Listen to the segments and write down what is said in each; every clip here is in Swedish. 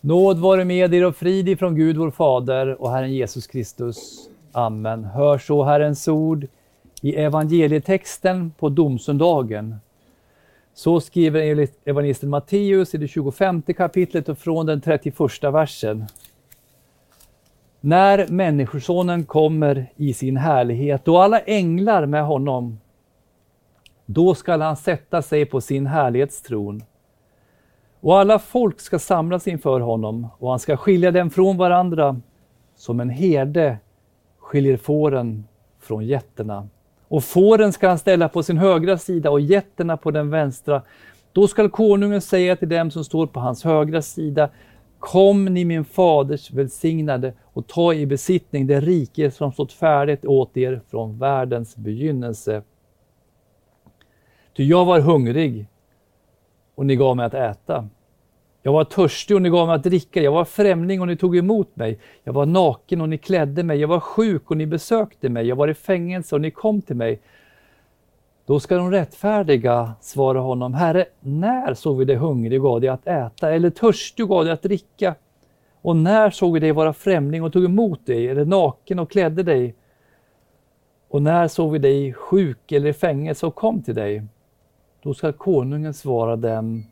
Nåd vare med er och frid ifrån Gud vår Fader och Herren Jesus Kristus. Amen. Hör så Herrens ord i evangelietexten på domsöndagen. Så skriver evangelisten Matteus i det 25 kapitlet och från den 31 versen. När Människosonen kommer i sin härlighet och alla änglar med honom, då skall han sätta sig på sin härlighetstron. Och alla folk ska samlas inför honom och han ska skilja dem från varandra som en herde skiljer fåren från getterna. Och fåren ska han ställa på sin högra sida och getterna på den vänstra. Då skall konungen säga till dem som står på hans högra sida Kom ni min faders välsignade och ta i besittning det rike som stått färdigt åt er från världens begynnelse. Ty jag var hungrig och ni gav mig att äta. Jag var törstig och ni gav mig att dricka. Jag var främling och ni tog emot mig. Jag var naken och ni klädde mig. Jag var sjuk och ni besökte mig. Jag var i fängelse och ni kom till mig. Då ska de rättfärdiga svara honom, Herre, när såg vi dig hungrig och gav dig att äta, eller törstig och gav dig att dricka? Och när såg vi dig vara främling och tog emot dig, eller naken och klädde dig? Och när såg vi dig sjuk eller i fängelse och kom till dig? Då ska konungen svara dem,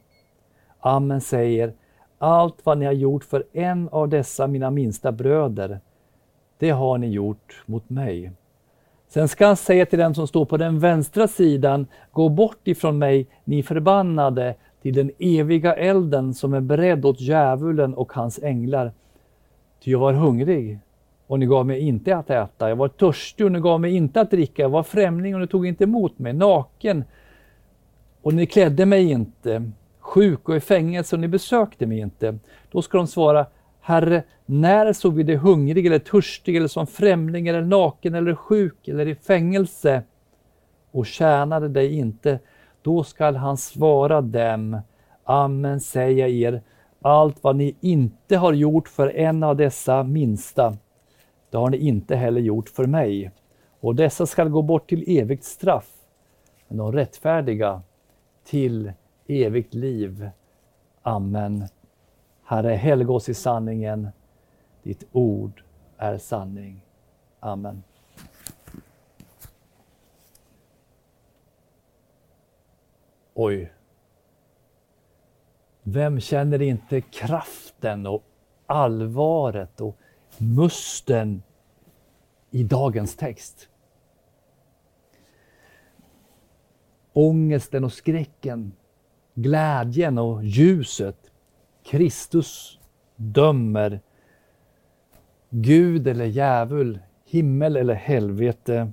Amen säger, allt vad ni har gjort för en av dessa mina minsta bröder, det har ni gjort mot mig. Sen ska han säga till den som står på den vänstra sidan, gå bort ifrån mig, ni förbannade, till den eviga elden som är beredd åt djävulen och hans änglar. Ty jag var hungrig och ni gav mig inte att äta. Jag var törstig och ni gav mig inte att dricka. Jag var främling och ni tog inte emot mig. Naken och ni klädde mig inte. Sjuk och i fängelse och ni besökte mig inte. Då ska de svara, Herre, när såg vi dig hungrig eller törstig eller som främling eller naken eller sjuk eller i fängelse och tjänade dig inte? Då skall han svara dem, Amen säger jag er, allt vad ni inte har gjort för en av dessa minsta, det har ni inte heller gjort för mig. Och dessa skall gå bort till evigt straff, men de rättfärdiga till evigt liv. Amen. Herre, helg oss i sanningen. Ditt ord är sanning. Amen. Oj. Vem känner inte kraften och allvaret och musten i dagens text? Ångesten och skräcken, glädjen och ljuset Kristus dömer Gud eller djävul, himmel eller helvete.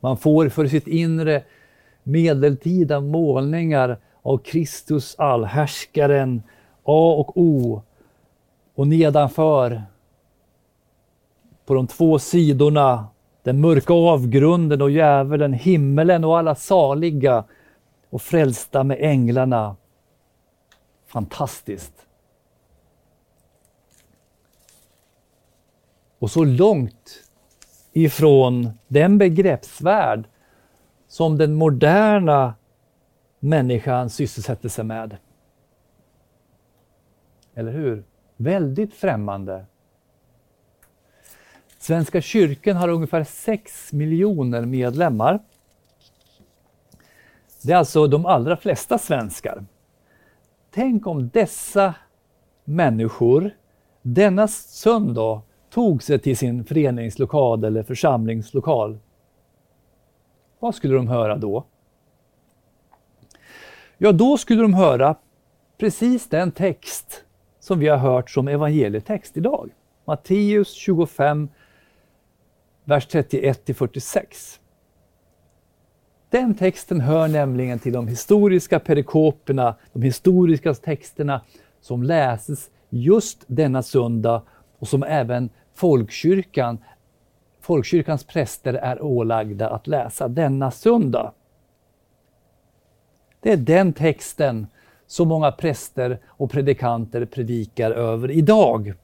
Man får för sitt inre medeltida målningar av Kristus allhärskaren, A och O. Och nedanför, på de två sidorna, den mörka avgrunden och djävulen, himmelen och alla saliga och frälsta med änglarna. Fantastiskt! Och så långt ifrån den begreppsvärld som den moderna människan sysselsätter sig med. Eller hur? Väldigt främmande. Svenska kyrkan har ungefär 6 miljoner medlemmar. Det är alltså de allra flesta svenskar. Tänk om dessa människor denna söndag tog sig till sin föreningslokal eller församlingslokal. Vad skulle de höra då? Ja, då skulle de höra precis den text som vi har hört som evangelietext idag. Matteus 25, vers 31 46. Den texten hör nämligen till de historiska perikoperna, de historiska texterna som läses just denna söndag och som även folkkyrkan, folkkyrkans präster är ålagda att läsa denna söndag. Det är den texten som många präster och predikanter predikar över idag.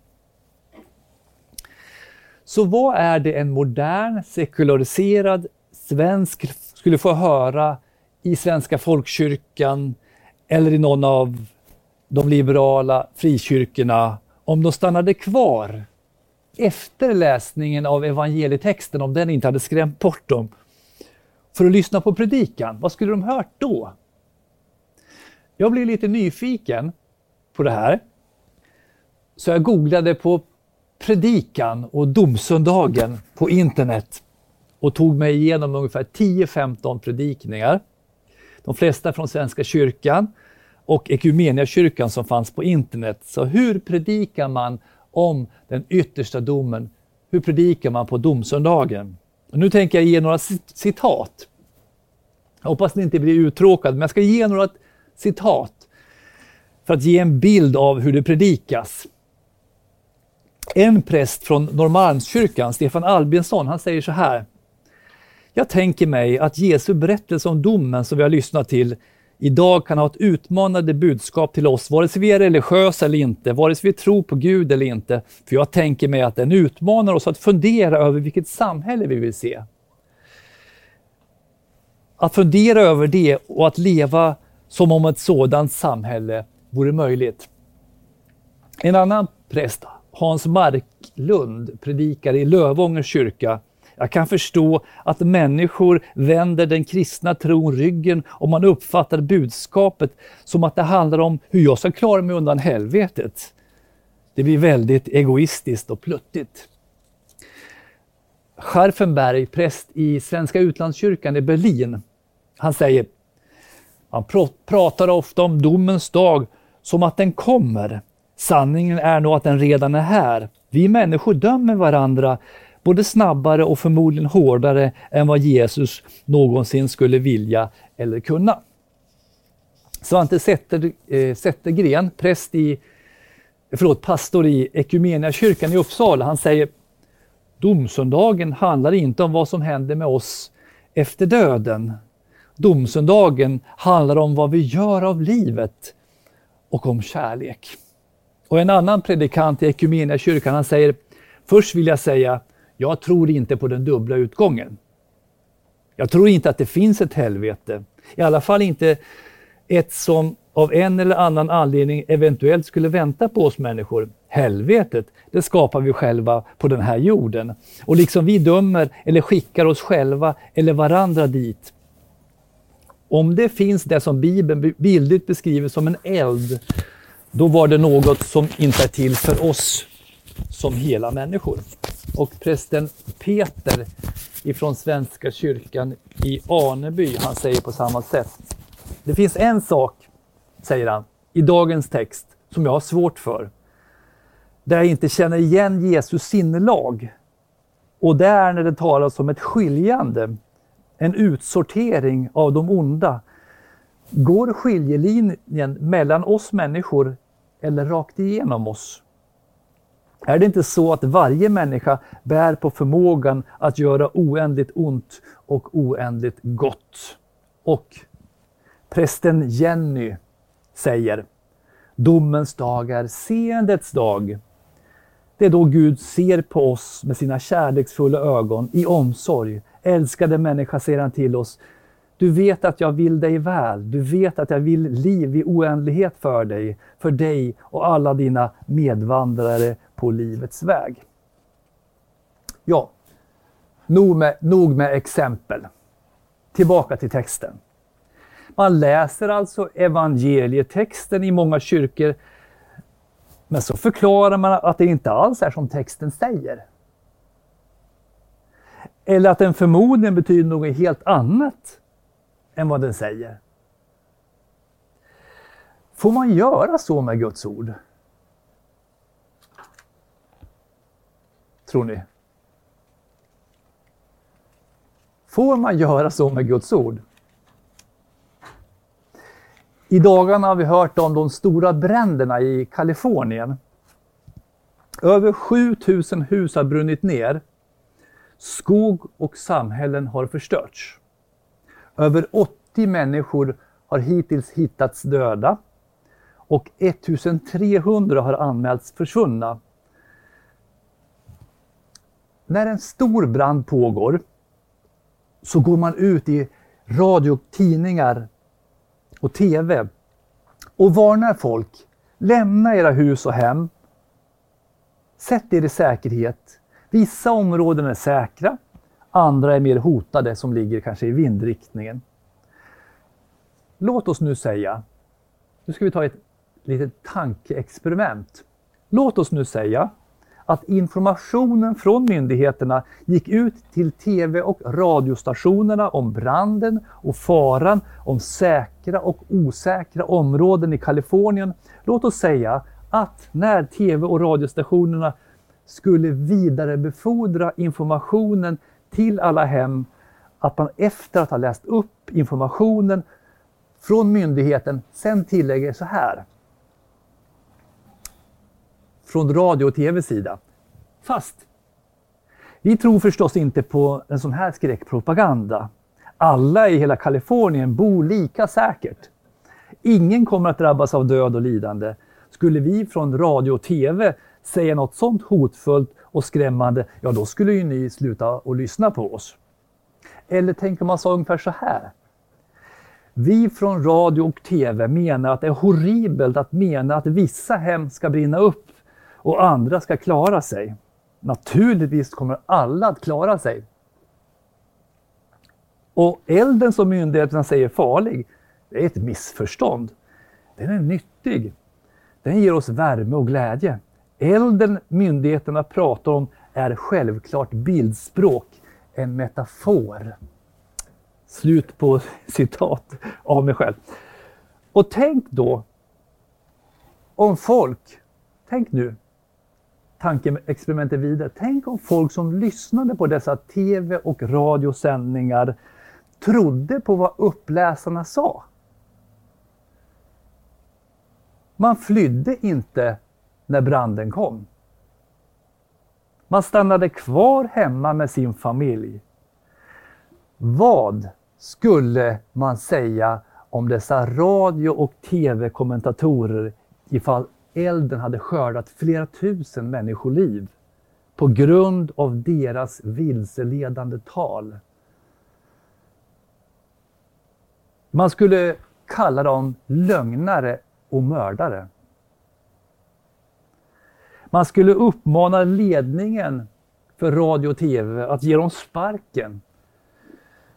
Så vad är det en modern, sekulariserad svensk skulle få höra i Svenska folkkyrkan eller i någon av de liberala frikyrkorna om de stannade kvar efter läsningen av evangelietexten, om den inte hade skrämt bort dem, för att lyssna på predikan. Vad skulle de hört då? Jag blev lite nyfiken på det här. Så jag googlade på predikan och domsöndagen på internet och tog mig igenom ungefär 10-15 predikningar. De flesta från Svenska kyrkan och kyrkan som fanns på internet. Så hur predikar man om den yttersta domen? Hur predikar man på domsöndagen? Och nu tänker jag ge några citat. Jag hoppas ni inte blir uttråkade, men jag ska ge några citat för att ge en bild av hur det predikas. En präst från Norrmalmskyrkan, Stefan Albinsson, han säger så här. Jag tänker mig att Jesu berättelse om domen som vi har lyssnat till idag kan ha ett utmanande budskap till oss, vare sig vi är religiösa eller inte, vare sig vi tror på Gud eller inte. För jag tänker mig att den utmanar oss att fundera över vilket samhälle vi vill se. Att fundera över det och att leva som om ett sådant samhälle vore möjligt. En annan präst, Hans Marklund, predikar i Lövångers kyrka. Jag kan förstå att människor vänder den kristna tron ryggen om man uppfattar budskapet som att det handlar om hur jag ska klara mig undan helvetet. Det blir väldigt egoistiskt och pluttigt. Scharfenberg, präst i Svenska utlandskyrkan i Berlin, han säger han pratar ofta om domens dag som att den kommer. Sanningen är nog att den redan är här. Vi människor dömer varandra både snabbare och förmodligen hårdare än vad Jesus någonsin skulle vilja eller kunna. Svante Zetter, eh, Zettergren, präst i, förlåt, pastor i Equmeniakyrkan i Uppsala, han säger Domsöndagen handlar inte om vad som händer med oss efter döden. Domsöndagen handlar om vad vi gör av livet och om kärlek. Och en annan predikant i kyrkan han säger Först vill jag säga, jag tror inte på den dubbla utgången. Jag tror inte att det finns ett helvete. I alla fall inte ett som av en eller annan anledning eventuellt skulle vänta på oss människor. Helvetet, det skapar vi själva på den här jorden. Och liksom vi dömer eller skickar oss själva eller varandra dit, om det finns det som Bibeln bildligt beskriver som en eld, då var det något som inte är till för oss som hela människor. Och prästen Peter ifrån Svenska kyrkan i Aneby, han säger på samma sätt. Det finns en sak, säger han, i dagens text som jag har svårt för. Där jag inte känner igen Jesus sinnelag. Och det är när det talas om ett skiljande en utsortering av de onda. Går skiljelinjen mellan oss människor eller rakt igenom oss? Är det inte så att varje människa bär på förmågan att göra oändligt ont och oändligt gott? Och prästen Jenny säger Domens dag är seendets dag. Det är då Gud ser på oss med sina kärleksfulla ögon i omsorg, Älskade människa, säger han till oss. Du vet att jag vill dig väl. Du vet att jag vill liv i oändlighet för dig, för dig och alla dina medvandrare på livets väg. Ja, nog med, nog med exempel. Tillbaka till texten. Man läser alltså evangelietexten i många kyrkor, men så förklarar man att det inte alls är som texten säger. Eller att den förmodligen betyder något helt annat än vad den säger. Får man göra så med Guds ord? Tror ni? Får man göra så med Guds ord? I dagarna har vi hört om de stora bränderna i Kalifornien. Över 7000 hus har brunnit ner Skog och samhällen har förstörts. Över 80 människor har hittills hittats döda och 1300 har anmälts försvunna. När en stor brand pågår så går man ut i radio, tidningar och TV och varnar folk Lämna era hus och hem. Sätt er i säkerhet. Vissa områden är säkra, andra är mer hotade som ligger kanske i vindriktningen. Låt oss nu säga, nu ska vi ta ett litet tankeexperiment. Låt oss nu säga att informationen från myndigheterna gick ut till TV och radiostationerna om branden och faran, om säkra och osäkra områden i Kalifornien. Låt oss säga att när TV och radiostationerna skulle vidarebefordra informationen till alla hem, att man efter att ha läst upp informationen från myndigheten sen tillägger så här från radio och tv-sida. Fast vi tror förstås inte på en sån här skräckpropaganda. Alla i hela Kalifornien bor lika säkert. Ingen kommer att drabbas av död och lidande. Skulle vi från radio och tv säga något sånt hotfullt och skrämmande, ja då skulle ju ni sluta att lyssna på oss. Eller tänk om man sa ungefär så här. Vi från radio och tv menar att det är horribelt att mena att vissa hem ska brinna upp och andra ska klara sig. Naturligtvis kommer alla att klara sig. Och elden som myndigheterna säger farlig, det är ett missförstånd. Den är nyttig. Den ger oss värme och glädje. Elden myndigheterna pratar om är självklart bildspråk, en metafor. Slut på citat av mig själv. Och tänk då om folk, tänk nu, tankeexperimentet vidare. Tänk om folk som lyssnade på dessa TV och radiosändningar trodde på vad uppläsarna sa. Man flydde inte när branden kom. Man stannade kvar hemma med sin familj. Vad skulle man säga om dessa radio och TV-kommentatorer ifall elden hade skördat flera tusen människoliv på grund av deras vilseledande tal. Man skulle kalla dem lögnare och mördare. Man skulle uppmana ledningen för radio och TV att ge dem sparken.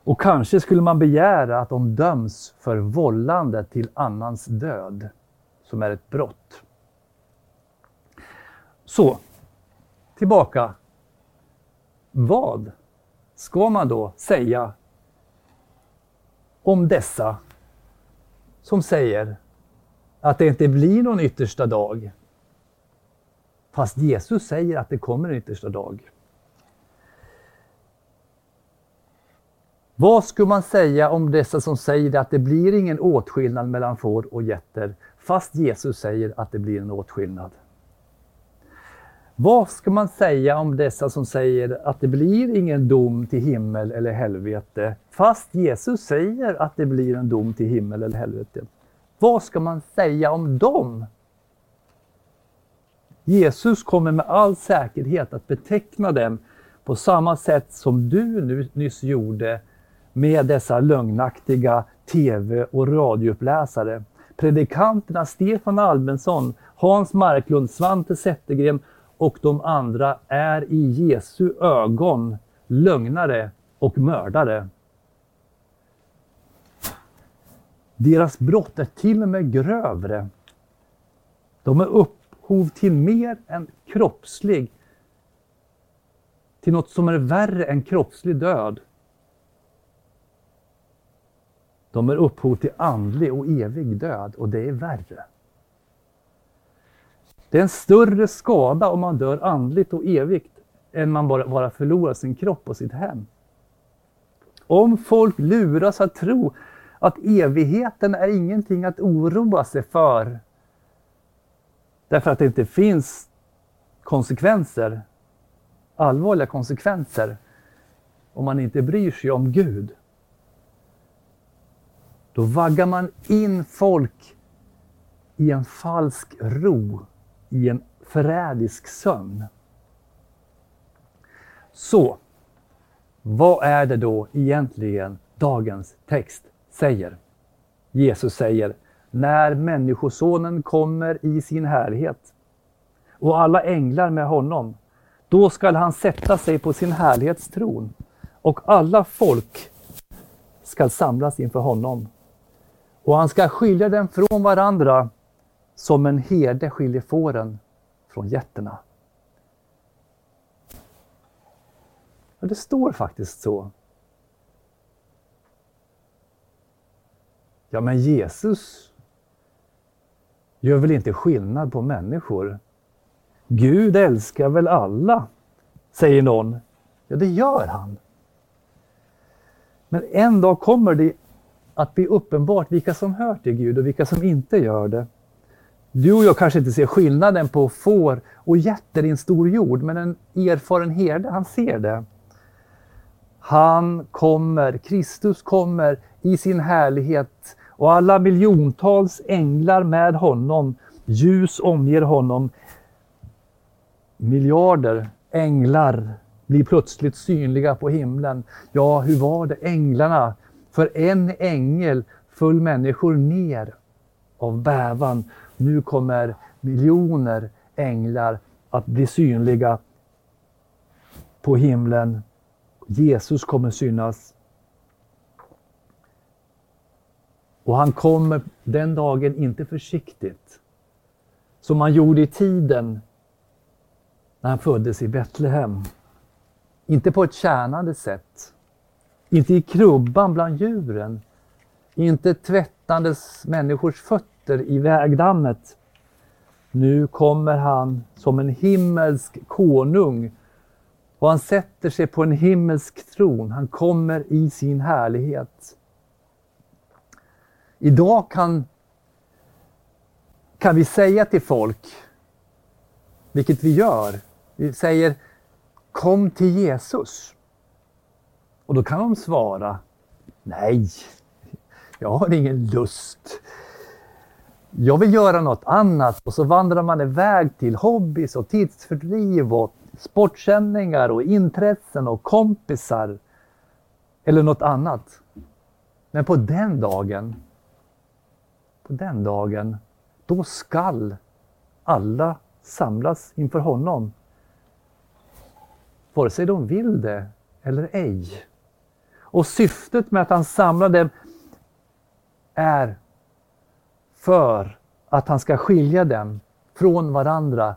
Och kanske skulle man begära att de döms för vållande till annans död, som är ett brott. Så, tillbaka. Vad ska man då säga om dessa som säger att det inte blir någon yttersta dag? Fast Jesus säger att det kommer en yttersta dag. Vad skulle man säga om dessa som säger att det blir ingen åtskillnad mellan får och getter, fast Jesus säger att det blir en åtskillnad? Vad ska man säga om dessa som säger att det blir ingen dom till himmel eller helvete, fast Jesus säger att det blir en dom till himmel eller helvete? Vad ska man säga om dem? Jesus kommer med all säkerhet att beteckna dem på samma sätt som du nu nyss gjorde med dessa lögnaktiga TV och radiouppläsare. Predikanterna Stefan Albensson, Hans Marklund, Svante Zettergren och de andra är i Jesu ögon lögnare och mördare. Deras brott är till och med grövre. De är upphov till mer än kroppslig, till något som är värre än kroppslig död. De är upphov till andlig och evig död och det är värre. Det är en större skada om man dör andligt och evigt än man bara, bara förlorar sin kropp och sitt hem. Om folk luras att tro att evigheten är ingenting att oroa sig för därför att det inte finns konsekvenser, allvarliga konsekvenser, om man inte bryr sig om Gud. Då vaggar man in folk i en falsk ro i en förrädisk sömn. Så, vad är det då egentligen dagens text säger? Jesus säger, när Människosonen kommer i sin härlighet och alla änglar med honom. Då skall han sätta sig på sin härlighetstron och alla folk skall samlas inför honom. Och han ska skilja dem från varandra som en herde skiljer fåren från getterna. Ja, det står faktiskt så. Ja, men Jesus gör väl inte skillnad på människor? Gud älskar väl alla, säger någon. Ja, det gör han. Men en dag kommer det att bli uppenbart vilka som hör till Gud och vilka som inte gör det. Du och jag kanske inte ser skillnaden på får och getter i en stor jord, men en erfaren herde, han ser det. Han kommer, Kristus kommer i sin härlighet och alla miljontals änglar med honom. Ljus omger honom. Miljarder änglar blir plötsligt synliga på himlen. Ja, hur var det? Änglarna. För en ängel föll människor ner av bävan. Nu kommer miljoner änglar att bli synliga på himlen. Jesus kommer synas. Och han kommer den dagen inte försiktigt, som han gjorde i tiden när han föddes i Betlehem. Inte på ett tjänande sätt. Inte i krubban bland djuren. Inte tvättandes människors fötter i vägdammet. Nu kommer han som en himmelsk konung och han sätter sig på en himmelsk tron. Han kommer i sin härlighet. Idag kan, kan vi säga till folk, vilket vi gör, vi säger Kom till Jesus. Och då kan de svara Nej, jag har ingen lust. Jag vill göra något annat och så vandrar man iväg till hobbys och tidsfördriv och sportsändningar och intressen och kompisar eller något annat. Men på den dagen, på den dagen, då skall alla samlas inför honom. Vare sig de vill det eller ej. Och syftet med att han samlar dem är för att han ska skilja dem från varandra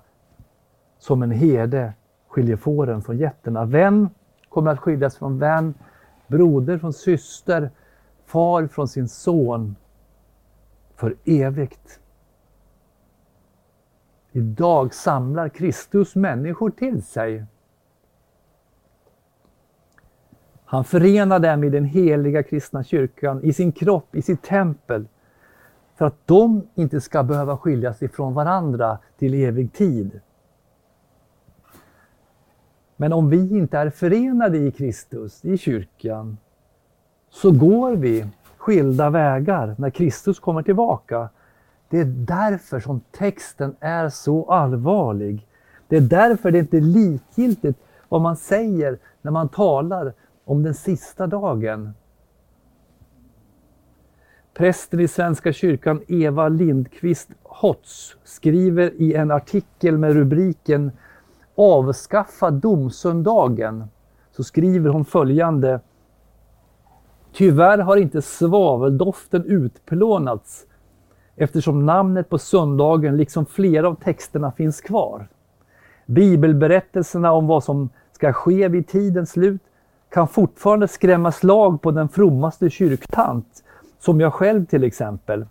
som en herde skiljer fåren från getterna. Vän kommer att skiljas från vän, broder från syster, far från sin son för evigt. Idag samlar Kristus människor till sig. Han förenar dem i den heliga kristna kyrkan, i sin kropp, i sitt tempel, för att de inte ska behöva skiljas ifrån varandra till evig tid. Men om vi inte är förenade i Kristus, i kyrkan, så går vi skilda vägar när Kristus kommer tillbaka. Det är därför som texten är så allvarlig. Det är därför det inte är likgiltigt vad man säger när man talar om den sista dagen. Prästen i Svenska kyrkan Eva Lindqvist Hotz skriver i en artikel med rubriken avskaffa domsöndagen så skriver hon följande. Tyvärr har inte svaveldoften utplånats eftersom namnet på söndagen liksom flera av texterna finns kvar. Bibelberättelserna om vad som ska ske vid tidens slut kan fortfarande skrämma slag på den frommaste kyrktant, som jag själv till exempel.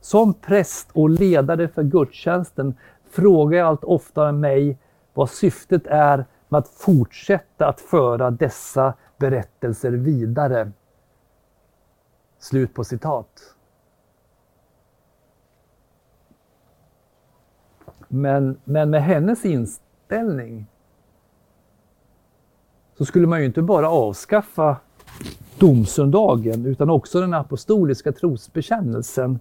Som präst och ledare för gudstjänsten frågar jag allt oftare mig vad syftet är med att fortsätta att föra dessa berättelser vidare. Slut på citat. Men, men med hennes inställning så skulle man ju inte bara avskaffa domsöndagen utan också den apostoliska trosbekännelsen.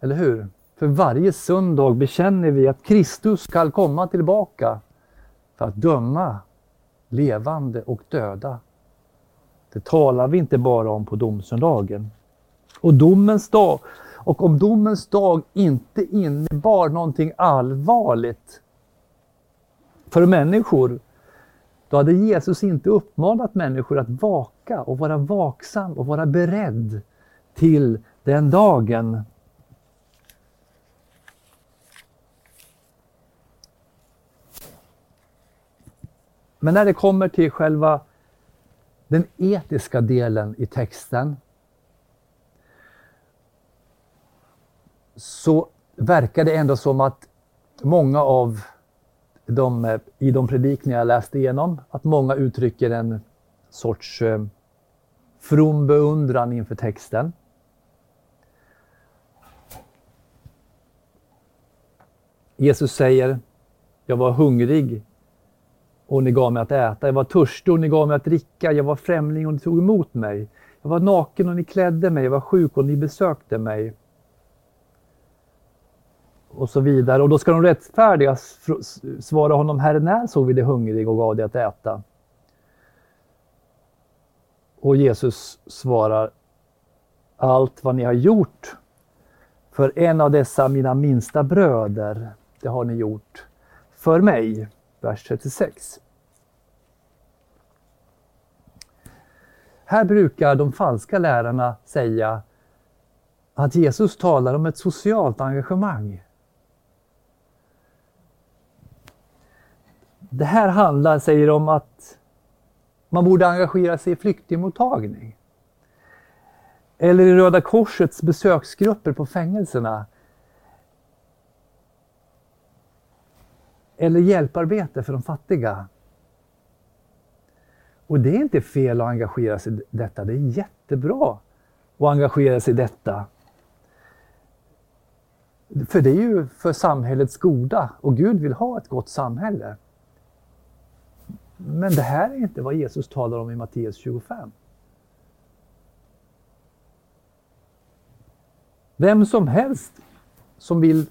Eller hur? För varje söndag bekänner vi att Kristus skall komma tillbaka för att döma levande och döda. Det talar vi inte bara om på domsöndagen. Och domens dag och om domens dag inte innebar någonting allvarligt för människor, då hade Jesus inte uppmanat människor att vaka och vara vaksam och vara beredd till den dagen. Men när det kommer till själva den etiska delen i texten så verkar det ändå som att många av de, i de predikningar jag läste igenom, att många uttrycker en sorts eh, from beundran inför texten. Jesus säger, jag var hungrig och ni gav mig att äta. Jag var törstig och ni gav mig att dricka. Jag var främling och ni tog emot mig. Jag var naken och ni klädde mig. Jag var sjuk och ni besökte mig och så vidare. Och då ska de rättfärdiga svara honom, Herre, när såg vi dig hungrig och gav dig att äta? Och Jesus svarar, allt vad ni har gjort för en av dessa mina minsta bröder, det har ni gjort för mig. Vers 36. Här brukar de falska lärarna säga att Jesus talar om ett socialt engagemang. Det här handlar, säger de, om att man borde engagera sig i flyktingmottagning. Eller i Röda Korsets besöksgrupper på fängelserna. Eller hjälparbete för de fattiga. Och det är inte fel att engagera sig i detta. Det är jättebra att engagera sig i detta. För det är ju för samhällets goda och Gud vill ha ett gott samhälle. Men det här är inte vad Jesus talar om i Matteus 25. Vem som helst som vill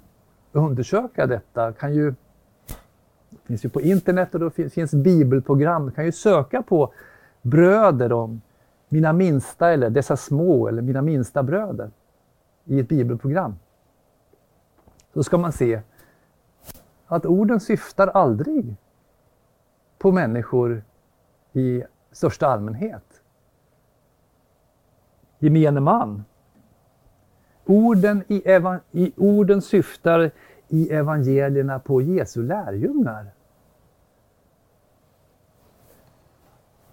undersöka detta kan ju, finns ju på internet och det finns bibelprogram, Du kan ju söka på bröder om mina minsta eller dessa små eller mina minsta bröder i ett bibelprogram. Då ska man se att orden syftar aldrig på människor i största allmänhet. Gemene man. Orden, i i orden syftar i evangelierna på Jesu lärjungar.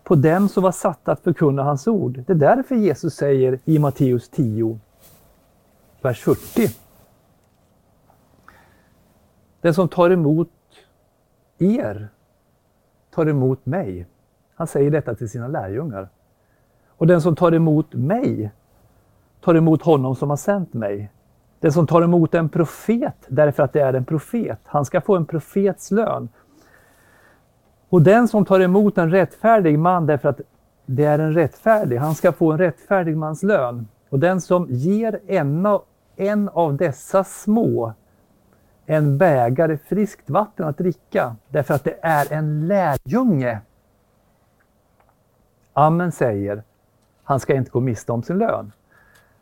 På dem som var satta att förkunna hans ord. Det är därför Jesus säger i Matteus 10, vers 40. Den som tar emot er tar emot mig. Han säger detta till sina lärjungar. Och den som tar emot mig tar emot honom som har sänt mig. Den som tar emot en profet därför att det är en profet, han ska få en profets lön. Och den som tar emot en rättfärdig man därför att det är en rättfärdig, han ska få en rättfärdig mans lön. Och den som ger en av, en av dessa små en bägare friskt vatten att dricka därför att det är en lärjunge. Amen säger, han ska inte gå miste om sin lön.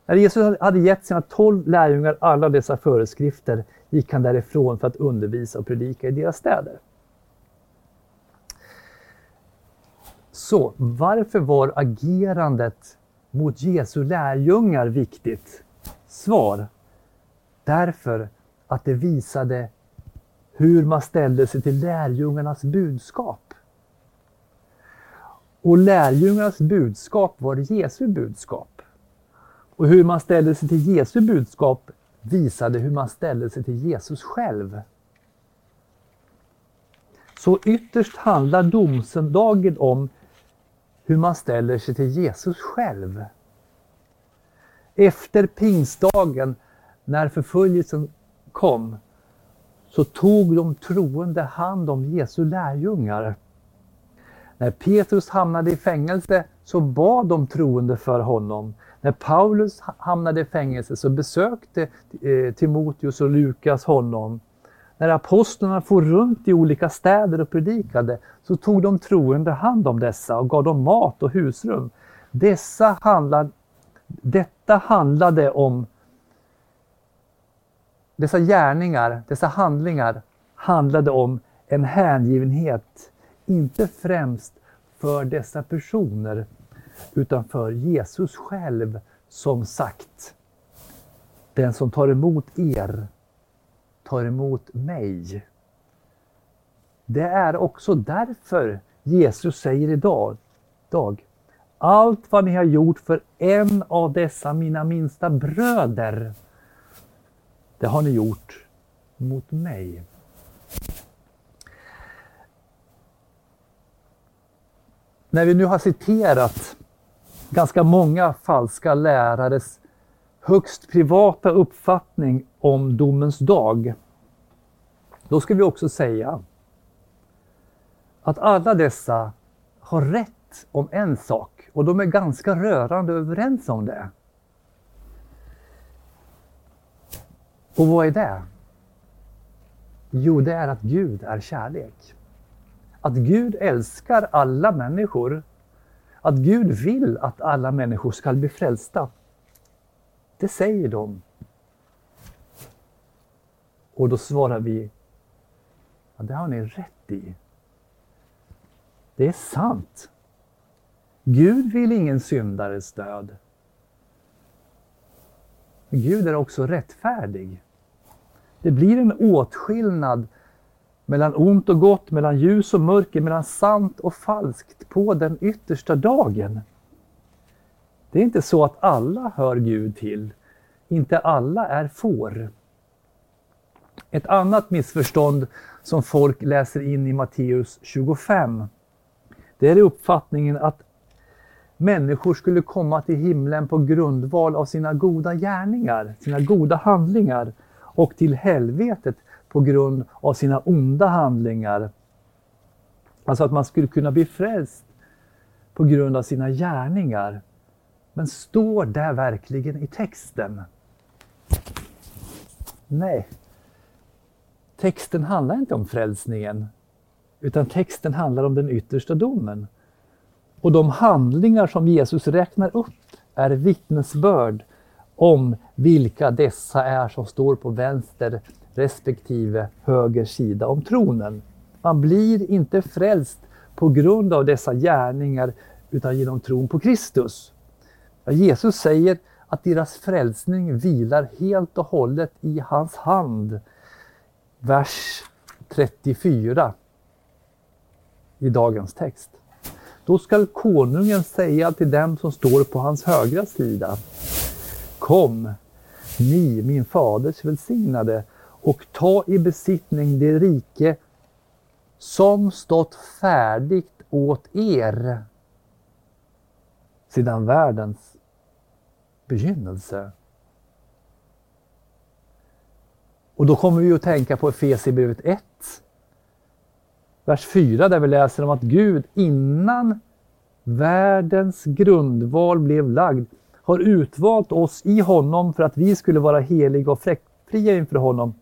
När Jesus hade gett sina tolv lärjungar alla dessa föreskrifter gick han därifrån för att undervisa och predika i deras städer. Så varför var agerandet mot Jesu lärjungar viktigt? Svar. Därför att det visade hur man ställde sig till lärjungarnas budskap. Och lärjungarnas budskap var Jesu budskap. Och hur man ställde sig till Jesu budskap visade hur man ställde sig till Jesus själv. Så ytterst handlar domsöndagen om hur man ställer sig till Jesus själv. Efter pingstdagen, när förföljelsen kom så tog de troende hand om Jesu lärjungar. När Petrus hamnade i fängelse så bad de troende för honom. När Paulus hamnade i fängelse så besökte eh, Timoteus och Lukas honom. När apostlarna for runt i olika städer och predikade så tog de troende hand om dessa och gav dem mat och husrum. Dessa handlade, Detta handlade om dessa gärningar, dessa handlingar handlade om en hängivenhet, inte främst för dessa personer, utan för Jesus själv som sagt. Den som tar emot er tar emot mig. Det är också därför Jesus säger idag, dag, allt vad ni har gjort för en av dessa mina minsta bröder, det har ni gjort mot mig. När vi nu har citerat ganska många falska lärares högst privata uppfattning om domens dag, då ska vi också säga att alla dessa har rätt om en sak och de är ganska rörande överens om det. Och vad är det? Jo, det är att Gud är kärlek. Att Gud älskar alla människor. Att Gud vill att alla människor ska bli frälsta. Det säger de. Och då svarar vi, ja, det har ni rätt i. Det är sant. Gud vill ingen syndares död. Gud är också rättfärdig. Det blir en åtskillnad mellan ont och gott, mellan ljus och mörker, mellan sant och falskt på den yttersta dagen. Det är inte så att alla hör Gud till. Inte alla är får. Ett annat missförstånd som folk läser in i Matteus 25, det är uppfattningen att människor skulle komma till himlen på grundval av sina goda gärningar, sina goda handlingar och till helvetet på grund av sina onda handlingar. Alltså att man skulle kunna bli frälst på grund av sina gärningar. Men står det verkligen i texten? Nej. Texten handlar inte om frälsningen, utan texten handlar om den yttersta domen. Och de handlingar som Jesus räknar upp är vittnesbörd om vilka dessa är som står på vänster respektive höger sida om tronen. Man blir inte frälst på grund av dessa gärningar utan genom tron på Kristus. Jesus säger att deras frälsning vilar helt och hållet i hans hand. Vers 34 i dagens text. Då skall konungen säga till dem som står på hans högra sida. Kom, ni min faders välsignade, och ta i besittning det rike som stått färdigt åt er sedan världens begynnelse. Och då kommer vi att tänka på Efesierbrevet 1, vers 4 där vi läser om att Gud innan världens grundval blev lagd har utvalt oss i honom för att vi skulle vara heliga och fria inför honom.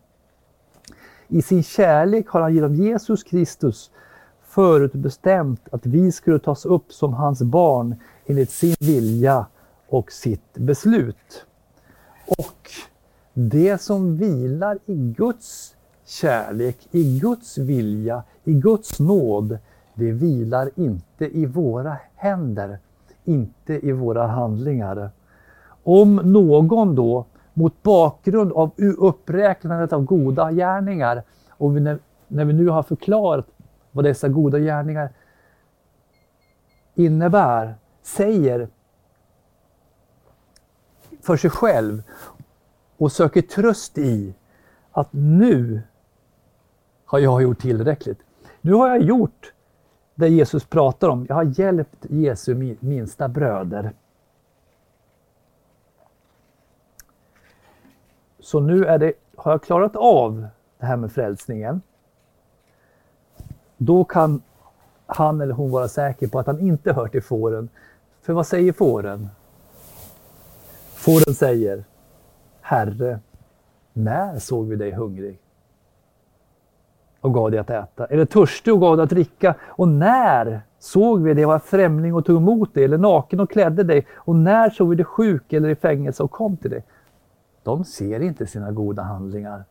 I sin kärlek har han genom Jesus Kristus förutbestämt att vi skulle tas upp som hans barn enligt sin vilja och sitt beslut. Och det som vilar i Guds kärlek, i Guds vilja, i Guds nåd, det vilar inte i våra händer, inte i våra handlingar. Om någon då mot bakgrund av uppräknandet av goda gärningar och när, när vi nu har förklarat vad dessa goda gärningar innebär, säger för sig själv och söker tröst i att nu har jag gjort tillräckligt. Nu har jag gjort det Jesus pratar om. Jag har hjälpt Jesu minsta bröder. Så nu är det, har jag klarat av det här med frälsningen. Då kan han eller hon vara säker på att han inte hör till fåren. För vad säger fåren? Fåren säger Herre, när såg vi dig hungrig och gav dig att äta? Eller törstig och gav dig att dricka? Och när Såg vi dig vara främling och tog emot dig eller naken och klädde dig? Och när såg vi dig sjuk eller i fängelse och kom till dig? De ser inte sina goda handlingar.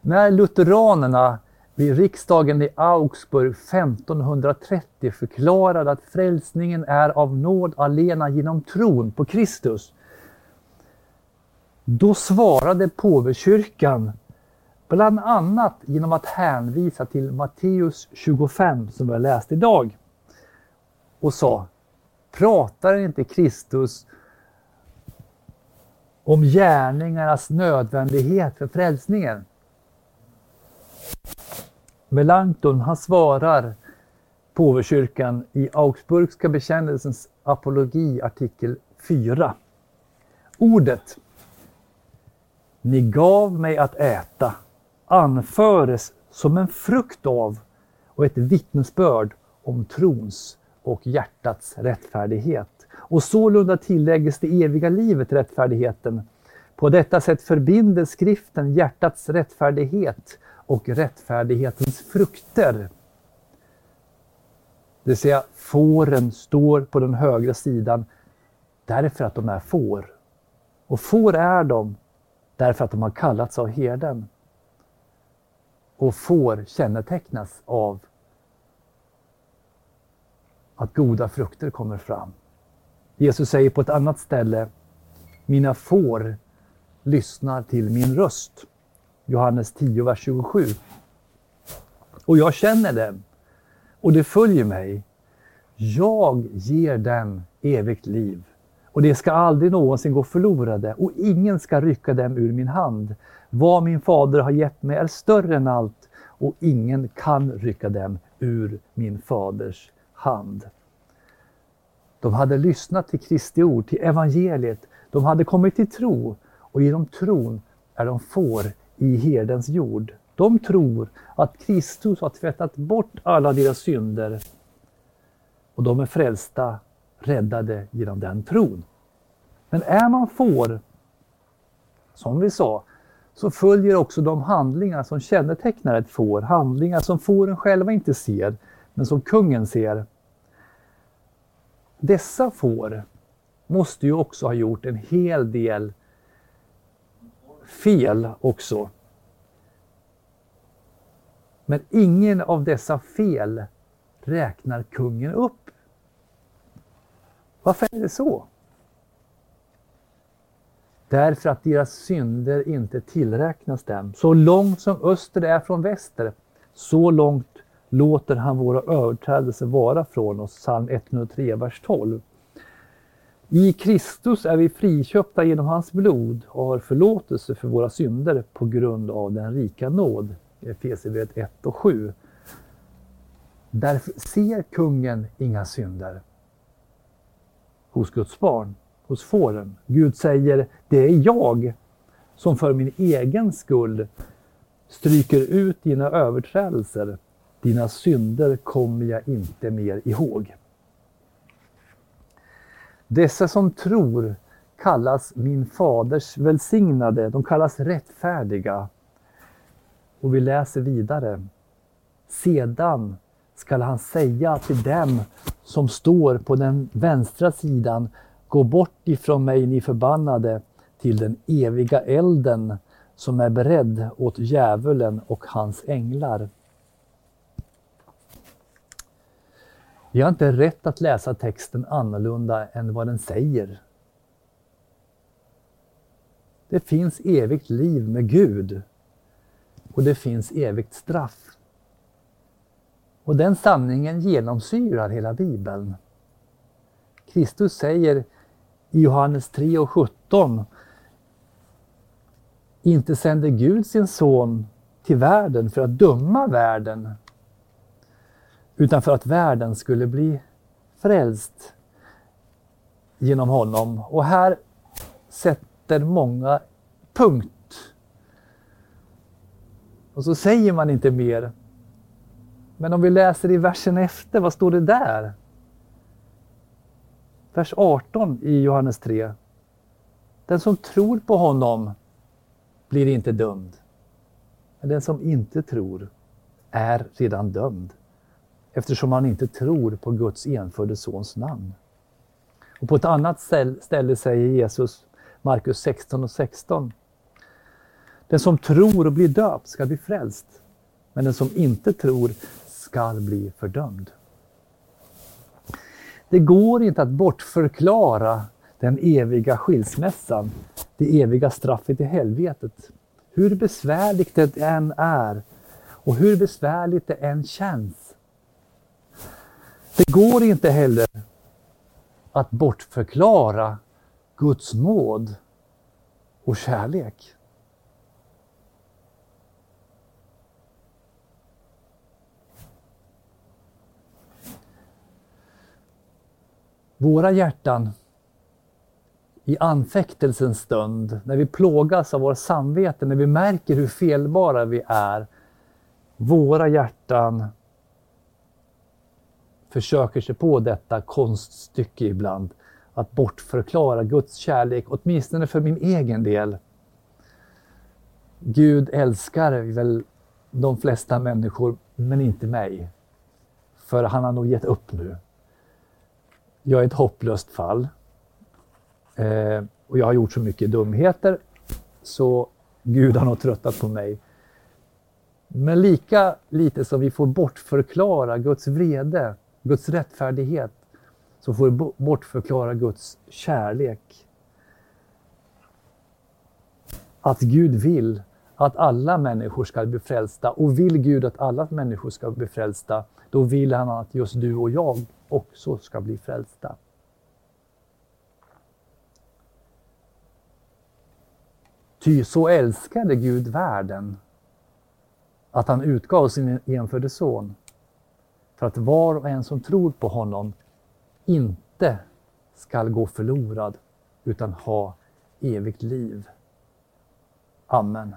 När lutheranerna vid riksdagen i Augsburg 1530 förklarade att frälsningen är av nåd alena genom tron på Kristus. Då svarade påvekyrkan bland annat genom att hänvisa till Matteus 25 som vi har läst idag och sa Pratar inte Kristus om gärningarnas nödvändighet för frälsningen? Melanchthon han svarar påvekyrkan i Augsburgska bekännelsens apologi artikel 4. Ordet Ni gav mig att äta anföres som en frukt av och ett vittnesbörd om trons och hjärtats rättfärdighet. Och sålunda tillägges det eviga livet rättfärdigheten. På detta sätt förbinder skriften hjärtats rättfärdighet och rättfärdighetens frukter. Det vill säga fåren står på den högra sidan därför att de är får. Och får är de därför att de har kallats av herden. Och får kännetecknas av att goda frukter kommer fram. Jesus säger på ett annat ställe Mina får lyssnar till min röst. Johannes 10, vers 27. Och jag känner dem och det följer mig. Jag ger dem evigt liv och det ska aldrig någonsin gå förlorade och ingen ska rycka dem ur min hand. Vad min fader har gett mig är större än allt och ingen kan rycka dem ur min faders hand. De hade lyssnat till Kristi ord, till evangeliet. De hade kommit till tro och genom tron är de får i herdens jord. De tror att Kristus har tvättat bort alla deras synder och de är frälsta, räddade genom den tron. Men är man får, som vi sa, så följer också de handlingar som kännetecknar ett får. Handlingar som fåren själva inte ser, men som kungen ser. Dessa får måste ju också ha gjort en hel del fel också. Men ingen av dessa fel räknar kungen upp. Varför är det så? Därför att deras synder inte tillräknas dem. Så långt som öster är från väster, så långt låter han våra överträdelser vara från oss. Psalm 103, vers 12. I Kristus är vi friköpta genom hans blod och har förlåtelse för våra synder på grund av den rika nåd. Efesierbrevet 1 och 7. Därför ser kungen inga synder hos Guds barn, hos fåren. Gud säger, det är jag som för min egen skull stryker ut dina överträdelser. Dina synder kommer jag inte mer ihåg. Dessa som tror kallas min faders välsignade, de kallas rättfärdiga. Och vi läser vidare. Sedan skall han säga till dem som står på den vänstra sidan, gå bort ifrån mig ni förbannade till den eviga elden som är beredd åt djävulen och hans änglar. Vi har inte rätt att läsa texten annorlunda än vad den säger. Det finns evigt liv med Gud och det finns evigt straff. Och den sanningen genomsyrar hela Bibeln. Kristus säger i Johannes 3 och 17 Inte sände Gud sin son till världen för att döma världen utan för att världen skulle bli frälst genom honom. Och här sätter många punkt. Och så säger man inte mer. Men om vi läser i versen efter, vad står det där? Vers 18 i Johannes 3. Den som tror på honom blir inte dömd. Men den som inte tror är redan dömd eftersom han inte tror på Guds enfödde sons namn. Och på ett annat ställe säger Jesus, Markus 16 och 16. Den som tror och blir döpt ska bli frälst, men den som inte tror skall bli fördömd. Det går inte att bortförklara den eviga skilsmässan, det eviga straffet i helvetet. Hur besvärligt det än är och hur besvärligt det än känns. Det går inte heller att bortförklara Guds nåd och kärlek. Våra hjärtan i anfäktelsens stund, när vi plågas av våra samvete, när vi märker hur felbara vi är, våra hjärtan försöker sig på detta konststycke ibland, att bortförklara Guds kärlek, åtminstone för min egen del. Gud älskar väl de flesta människor, men inte mig. För han har nog gett upp nu. Jag är ett hopplöst fall. Eh, och jag har gjort så mycket dumheter så Gud har nog tröttat på mig. Men lika lite som vi får bortförklara Guds vrede, Guds rättfärdighet, som får bortförklara Guds kärlek. Att Gud vill att alla människor ska bli frälsta. Och vill Gud att alla människor ska bli frälsta, då vill han att just du och jag också ska bli frälsta. Ty så älskade Gud världen att han utgav sin enfödde son för att var och en som tror på honom inte skall gå förlorad utan ha evigt liv. Amen.